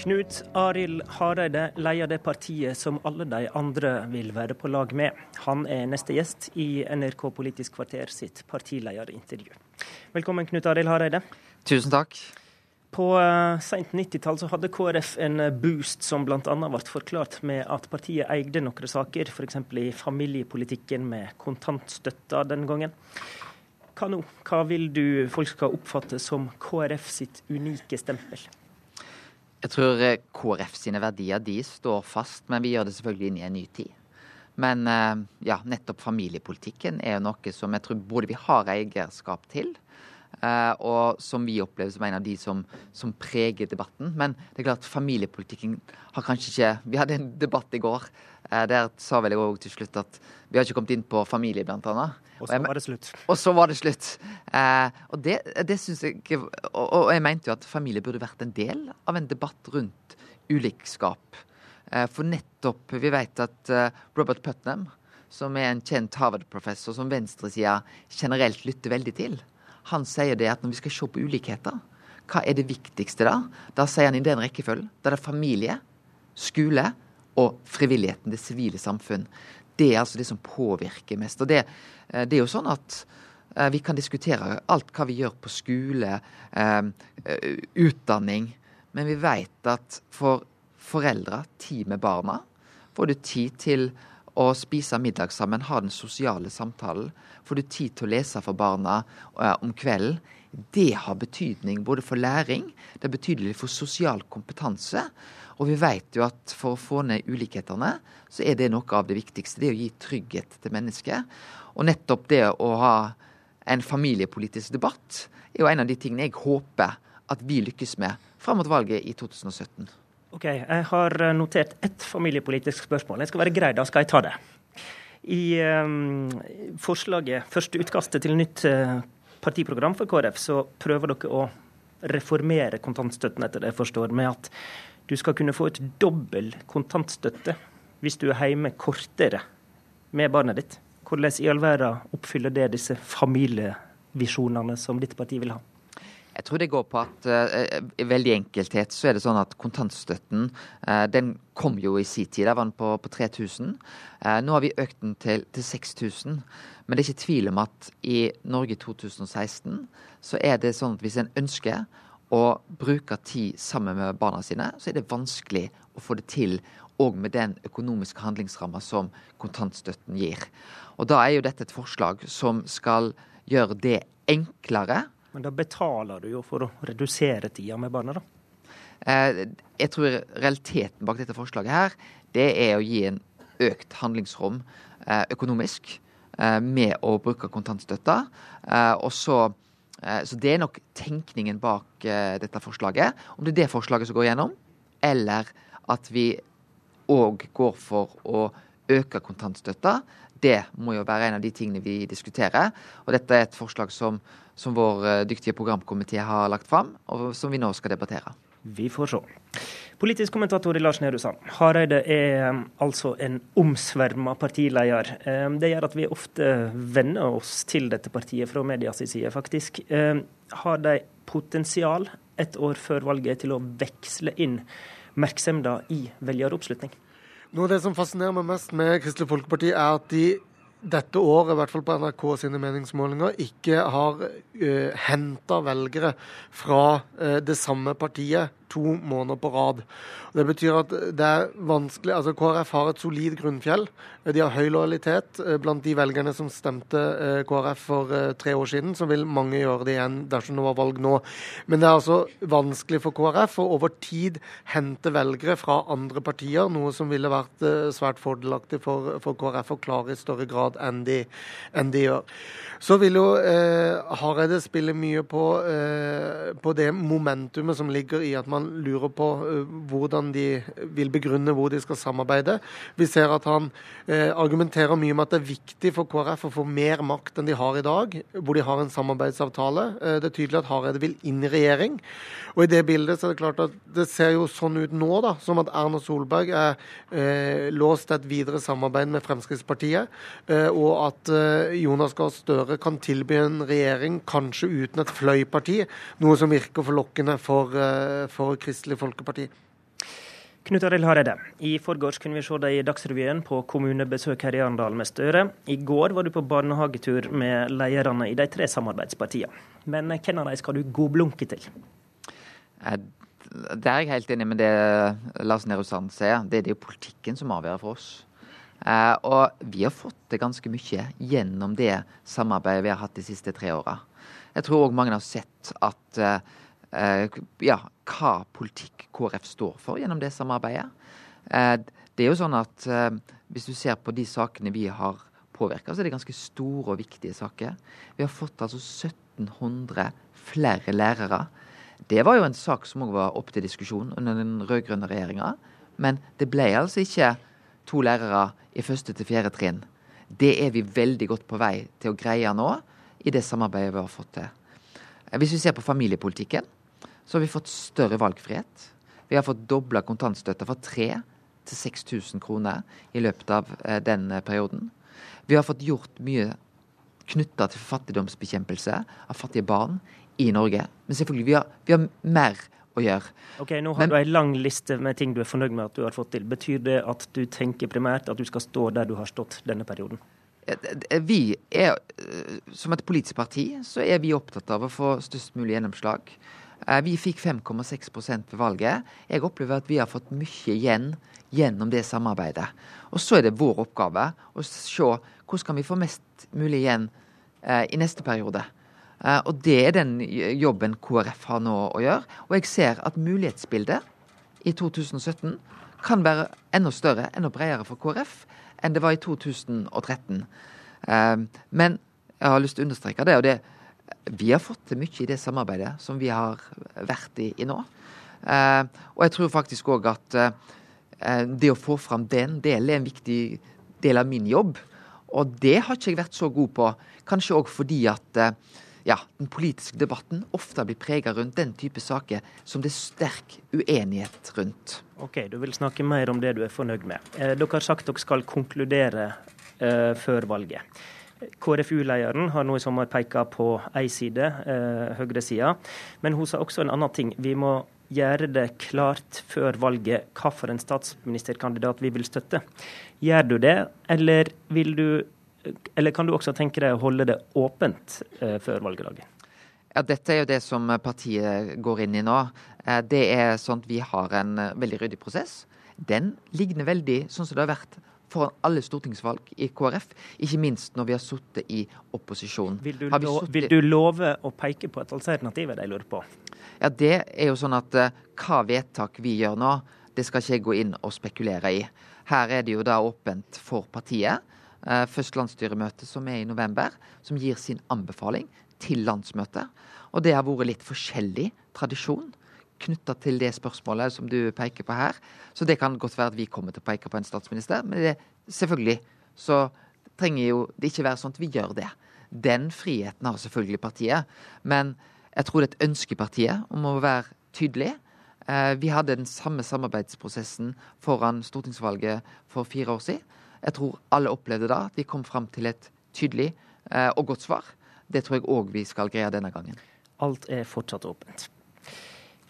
Knut Arild Hareide leder det partiet som alle de andre vil være på lag med. Han er neste gjest i NRK Politisk kvarter sitt partilederintervju. Velkommen, Knut Arild Hareide. Tusen takk. På seint sent 90-tall hadde KrF en boost som bl.a. ble forklart med at partiet eide noen saker, f.eks. i familiepolitikken med kontantstøtta den gangen. Hva nå? Hva vil du folk skal oppfatte som KrF sitt unike stempel? Jeg tror eh, KrF sine verdier de står fast, men vi gjør det selvfølgelig inn i en ny tid. Men eh, ja, nettopp familiepolitikken er jo noe som jeg tror både vi har eierskap til, eh, og som vi opplever som en av de som, som, preger debatten. Men det er klart familiepolitikken har kanskje ikke Vi hadde en debatt i går der sa vel jeg òg til slutt at vi har ikke kommet inn på familie, blant annet. Og så var det slutt. Og så var det slutt. Eh, og det, det syns jeg og, og, jeg mente jo at familie burde vært en del av en debatt rundt ulikskap. Eh, for nettopp Vi vet at eh, Robert Putnam, som er en kjent Harvard-professor som venstresida generelt lytter veldig til, han sier det at når vi skal se på ulikheter, hva er det viktigste da? Da sier han i den rekkefølgen. Da er det familie, skole og frivilligheten, det sivile samfunn. Det er altså det som påvirker mest. Og det, eh, det er jo sånn at eh, vi kan diskutere alt hva vi gjør på skole, eh, utdanning, men vi vet at for foreldre, tid med barna, får du tid til å spise middag sammen, ha den sosiale samtalen, får du tid til å lese for barna om kvelden. Det har betydning både for læring, det er betydelig for sosial kompetanse. Og vi vet jo at for å få ned ulikhetene, så er det noe av det viktigste. Det å gi trygghet til mennesker. Og nettopp det å ha en familiepolitisk debatt er jo en av de tingene jeg håper at vi lykkes med fram mot valget i 2017. Ok, Jeg har notert ett familiepolitisk spørsmål. Jeg skal være grei, da skal jeg ta det. I um, forslaget, første utkastet til nytt uh, partiprogram for KrF, så prøver dere å reformere kontantstøtten, etter det jeg forstår, med at du skal kunne få et dobbel kontantstøtte hvis du er hjemme kortere med barnet ditt. Hvordan i all verden oppfyller det disse familievisjonene som ditt parti vil ha? Jeg tror det går på at uh, veldig enkelthet så er det sånn at kontantstøtten uh, den kom jo i sin tid. Der var den på, på 3000. Uh, nå har vi økt den til, til 6000. Men det er ikke tvil om at i Norge 2016 så er det sånn at hvis en ønsker å bruke tid sammen med barna sine, så er det vanskelig å få det til òg med den økonomiske handlingsramma som kontantstøtten gir. Og Da er jo dette et forslag som skal gjøre det enklere. Men da betaler du jo for å redusere tida med barna, da? Eh, jeg tror realiteten bak dette forslaget her, det er å gi en økt handlingsrom eh, økonomisk eh, med å bruke kontantstøtta. Og så så det er nok tenkningen bak dette forslaget. Om det er det forslaget som går gjennom, eller at vi òg går for å øke kontantstøtta, det må jo være en av de tingene vi diskuterer. Og dette er et forslag som, som vår eh, dyktige programkomité har lagt fram, og som vi nå skal debattere. Vi får se. Politisk kommentator i Lars Nehru Sand. Hareide er um, altså en omsverma partileder. Um, det gjør at vi ofte venner oss til dette partiet fra medias side, faktisk. Har de potensial et år før valget til å veksle inn merksemda i velgeroppslutning? Noe av det som fascinerer meg mest med Kristelig Folkeparti, er at de dette året, i hvert fall på NRK sine meningsmålinger, ikke har uh, eh, henta velgere fra uh, det samme partiet to måneder på rad. Det betyr at det er vanskelig altså KrF har et solid grunnfjell. De har høy lojalitet eh, blant de velgerne som stemte eh, KrF for eh, tre år siden. Så vil mange gjøre det igjen dersom det var valg nå. Men det er altså vanskelig for KrF å over tid hente velgere fra andre partier, noe som ville vært svært fordelaktig for, for KrF å klare i større grad enn de, enn de gjør. Så vil jo eh, Hareide spille mye på, eh, på, det momentumet som ligger i at man lurer på eh, hvordan de vil begrunne hvor de skal samarbeide. Vi ser at han eh, argumenterer mye med at det er viktig for KrF å få mer makt enn de har i dag, hvor de har en samarbeidsavtale. Eh, det er tydelig at Hareide vil inn i regjering. Og i det bildet så er det klart at det ser jo sånn ut nå, da, som at Erna Solberg er låst til et videre samarbeid med Fremskrittspartiet, og at Jonas Gahr Støre kan tilby en regjering, kanskje uten et fløyparti, noe som virker forlokkende for, eh, for Kristelig Folkeparti. Knut Arild Hareide, i forgårs kunne vi se deg i Dagsrevyen på kommunebesøk her i Arendal med Støre. I går var du på barnehagetur med lederne i de tre samarbeidspartiene. Men hvem av dem skal du godblunke til? Det er jeg helt enig med det Lars Nehru Sand sier. Det er det jo politikken som avgjør for oss. Eh, og vi har fått det ganske mye gjennom det samarbeidet vi har hatt de siste tre åra. Jeg tror òg mange har sett at eh, ja, hva politikk KrF står for gjennom det samarbeidet. Eh, det er jo sånn at hvis du ser på de sakene vi har påvirka, så er det ganske store og viktige saker. Vi har fått altså 1700 flere lærere. Det var jo en sak som òg var oppe til diskusjon under den rød-grønne regjeringa. Men det ble altså ikke to lærere i første til fjerde trinn. Det er vi veldig godt på vei til å greie nå, i det samarbeidet vi har fått til. Hvis vi ser på familiepolitikken, så har vi fått større valgfrihet. Vi har fått dobla kontantstøtta fra 3000 til 6000 kroner i løpet av eh, den eh, perioden. Vi har fått gjort mye knytta til fattigdomsbekjempelse av fattige barn i Norge. Men selvfølgelig, vi har, vi har mer å gjøre. Ok, Nå har Men, du en lang liste med ting du er fornøyd med at du har fått til. Betyr det at du tenker primært at du skal stå der du har stått denne perioden? Vi er, eh, Som et politisk parti så er vi opptatt av å få størst mulig gjennomslag. Eh, vi fikk 5,6 ved valget. Jeg opplever at vi har fått mye igjen gjennom det samarbeidet. Og så er det vår oppgave å se hvordan kan vi få mest mulig igjen eh, i neste periode. Eh, og det er den jobben KrF har nå å gjøre. Og jeg ser at mulighetsbildet i 2017 kan være enda større, enda bredere for KrF enn det var i 2013. Eh, men jeg har lyst til å understreke det. og det vi har fått til mye i det samarbeidet som vi har vært i, i nå. Eh, og jeg tror faktisk òg at det å få fram den delen er en viktig del av min jobb. Og det har ikke jeg vært så god på. Kanskje òg fordi at ja, den politiske debatten ofte blir prega rundt den type saker som det er sterk uenighet rundt. Ok, Du vil snakke mer om det du er fornøyd med. Eh, dere har sagt dere skal konkludere eh, før valget. KrFU-lederen har nå i sommer peka på én side, eh, høyresida. Men hun sa også en annen ting. Vi må gjøre det klart før valget hvilken statsministerkandidat vi vil støtte. Gjør du det, eller du eller kan du også tenke deg å holde det åpent eh, før valgdagen? Ja, Dette er jo det som partiet går inn i nå. Eh, det er sånn at Vi har en eh, veldig ryddig prosess. Den ligner veldig sånn som det har vært foran alle stortingsvalg i KrF, ikke minst når vi har sittet i opposisjon. Vil du, lo vil du, love å peke på et alternativ, er det jeg lurer på? Ja, Det er jo sånn at uh, hva vedtak vi gjør nå, det skal ikke jeg gå inn og spekulere i. Her er det jo da åpent for partiet. Eh, først landsstyremøte, som er i november, som gir sin anbefaling til landsmøtet. Og det har vært litt forskjellig tradisjon knytta til det spørsmålet som du peker på her. Så det kan godt være at vi kommer til å peke på en statsminister, men det, selvfølgelig så trenger jo det ikke være sånn at vi gjør det. Den friheten har selvfølgelig partiet, men jeg tror det er et ønske i partiet om å være tydelig. Eh, vi hadde den samme samarbeidsprosessen foran stortingsvalget for fire år siden. Jeg tror alle opplevde da at vi kom fram til et tydelig eh, og godt svar. Det tror jeg òg vi skal greie denne gangen. Alt er fortsatt åpent.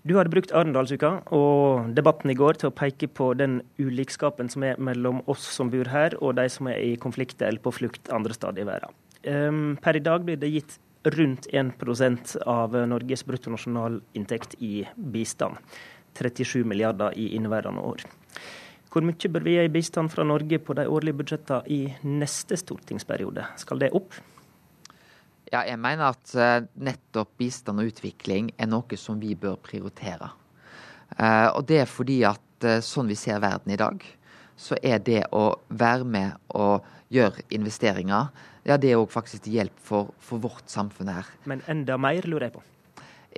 Du hadde brukt Arendalsuka og debatten i går til å peke på den ulikskapen som er mellom oss som bor her, og de som er i konflikt eller på flukt andre steder i verden. Um, per i dag blir det gitt rundt 1% av Norges bruttonasjonalinntekt i bistand. 37 milliarder i inneværende år. Hvor mye bør vi gi i bistand fra Norge på de årlige budsjettene i neste stortingsperiode? Skal det opp? Ja, jeg mener at uh, nettopp bistand og utvikling er noe som vi bør prioritere. Uh, og det er fordi at uh, sånn vi ser verden i dag, så er det å være med og gjøre investeringer, ja, det er òg faktisk til hjelp for, for, vårt samfunn her. Men enda mer, lurer jeg på?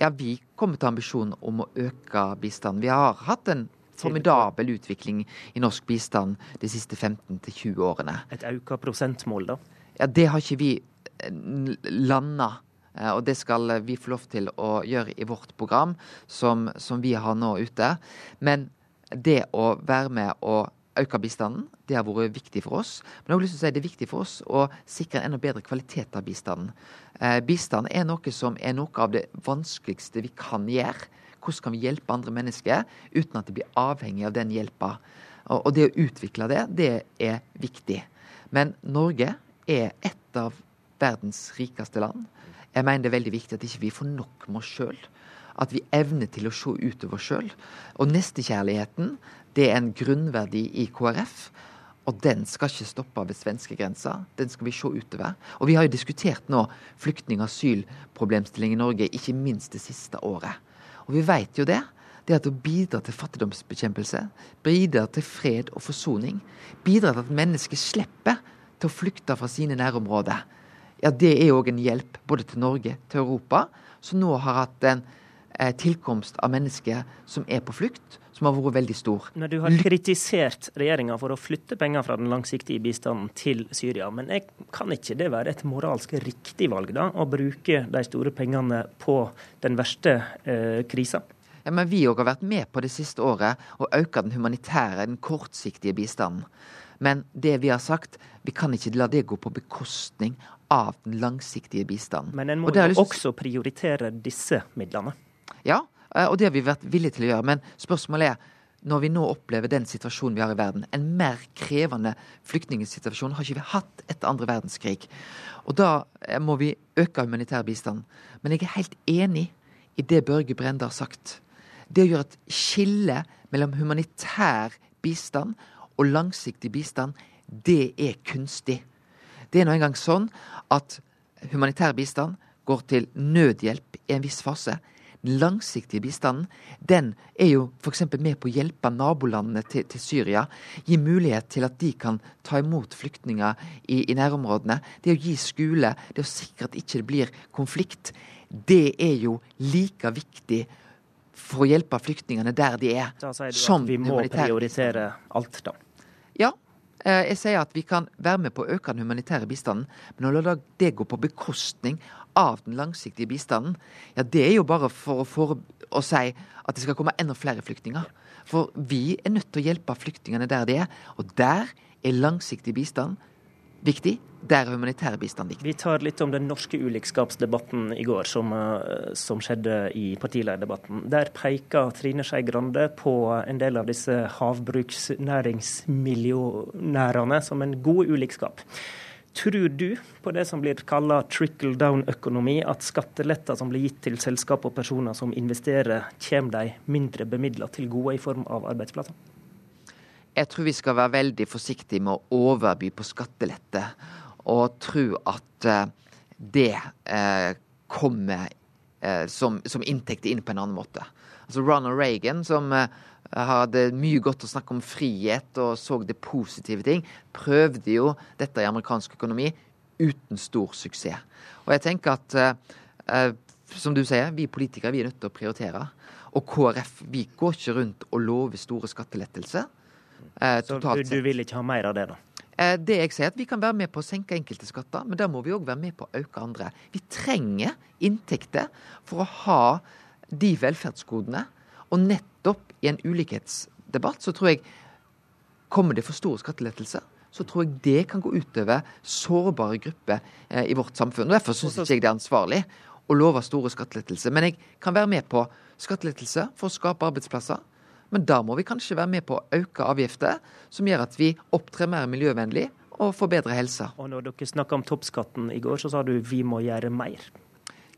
Ja, vi kommer til ambisjonen om å øke bistanden. Vi har hatt en formidabel utvikling i norsk bistand de siste 15-20 årene. Et økt prosentmål, da? Ja, Det har ikke vi eh, landa. Eh, og det skal vi få lov til å gjøre i vårt program, som, som vi har nå ute. Men det å være med og øke bistanden, det har vært viktig for oss. Men jeg har lyst til å si det er viktig for oss å sikre en enda bedre kvalitet av bistanden. Eh, bistand er noe som er noe av det vanskeligste vi kan gjøre hvordan kan vi hjelpe andre mennesker uten at de blir avhengig av den hjelpa. Og, og det å utvikle det, det er viktig. Men Norge er et av verdens rikeste land. Jeg mener det er veldig viktig at ikke vi ikke får nok med oss sjøl. At vi evner til å se utover sjøl. Og nestekjærligheten, det er en grunnverdi i KrF. Og den skal ikke stoppe ved svenskegrensa. Den skal vi se utover. Og vi har jo diskutert nå flyktning- og asylproblemstilling i Norge, ikke minst det siste året. Og vi vet jo det. Det at å bidra til fattigdomsbekjempelse, bidra til fred og forsoning, bidra til at mennesker slipper til å flykte fra sine nærområder, ja, det er òg en hjelp både til Norge, til Europa, som nå har hatt en eh, tilkomst av mennesker som er på flukt, som har vært veldig stor. Men Du har kritisert regjeringa for å flytte penger fra den langsiktige bistanden til Syria. Men jeg, kan ikke det være et moralsk riktig valg, da, å bruke de store pengene på den verste eh, krisa? Ja, men Vi òg har vært med på det siste året å øke den humanitære, den kortsiktige bistanden. Men det vi har sagt, vi kan ikke la det gå på bekostning av den langsiktige bistanden. Men en må jo lyst... også prioritere disse midlene? Ja, eh, og det har vi vært villige til å gjøre. Men spørsmålet er når vi nå opplever den situasjonen vi har i verden, en mer krevende flyktningsituasjon har ikke vi hatt etter andre verdenskrig. Og da eh, må vi øke humanitær bistand. Men jeg er helt enig i det Børge Brende har sagt. Det å gjøre et skille mellom humanitær bistand og langsiktig bistand, det er kunstig. Det er nå engang sånn at humanitær bistand går til nødhjelp i en viss fase. Den langsiktige bistanden den er jo f.eks. med på å hjelpe nabolandene til, til, Syria. Gi mulighet til at de kan ta imot flyktninger i, i, nærområdene. Det å gi skole, det å sikre at det ikke blir konflikt, det er jo like viktig for å hjelpe flyktningene der de er. Da sier du at vi må prioritere alt, da? Ja. Eh, jeg sier at vi kan være med på å øke den humanitære bistanden, men å la det gå på bekostning av den langsiktige bistanden, ja, det er jo bare for, for å si at det skal komme enda flere flyktninger. For vi er nødt til å hjelpe flyktningene der de er, og der er langsiktig bistand viktig. Der er humanitær bistand viktig. Vi tar litt om den norske ulikskapsdebatten i går, som, eh, som skjedde i partilederdebatten. Der peker Trine Skei Grande på en del av disse havbruksnæringsmillionærene som en god ulikskap. Tror du på det som blir kalla trickle down-økonomi, at skatteletter som blir gitt til selskap og personer som investerer, kommer de mindre bemidla til gode i form av arbeidsplasser? Jeg tror vi skal være veldig forsiktige med å overby på skattelette og tro at uh, det uh, kommer uh, som, som inntekt inn på en annen måte. Altså Ronald Reagan, som hadde mye godt å snakke om frihet og så det positive ting, prøvde jo dette i amerikansk økonomi uten stor suksess. Og jeg tenker at, som du sier, vi politikere vi er nødt til å prioritere. Og KrF vi går ikke rundt og lover store skattelettelser. Eh, Så du, du, vil ikke ha mer av det, da? Eh, det jeg sier at Vi kan være med på å senke enkelte skatter, men da må vi òg være med på å øke andre. Vi trenger inntekter for å ha de velferdsgodene. Og nettopp i en ulikhetsdebatt så tror jeg kommer det for store skattelettelser, så tror jeg det kan gå utover sårbare grupper eh, i vårt samfunn. Og Derfor syns ikke jeg det er ansvarlig å love store skattelettelser. Men jeg kan være med på skattelettelser for å skape arbeidsplasser. Men da må vi kanskje være med på å øke avgifter, som gjør at vi opptrer mer miljøvennlig og får bedre helse. Og når dere snakka om toppskatten i går, så sa du vi må gjøre mer.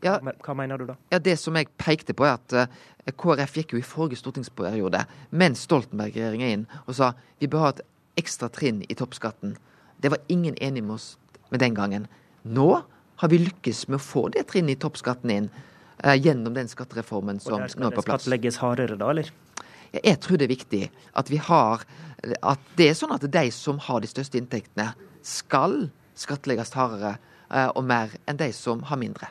Ja, Hva mener du da? Ja, Det som jeg pekte på, er at uh, KrF gikk jo i forrige stortingsperiode, mens Stoltenberg-regjeringa inn og sa vi bør ha et ekstra trinn i toppskatten. Det var ingen enig med oss med den gangen. Nå har vi lykkes med å få det trinnet i toppskatten inn uh, gjennom den skattereformen som nå er på plass. Og der skal det skattlegges hardere da, eller? Jeg tror det er viktig at vi har At det er sånn at de som har de største inntektene, skal skattlegges hardere eh, og mer enn de som har mindre.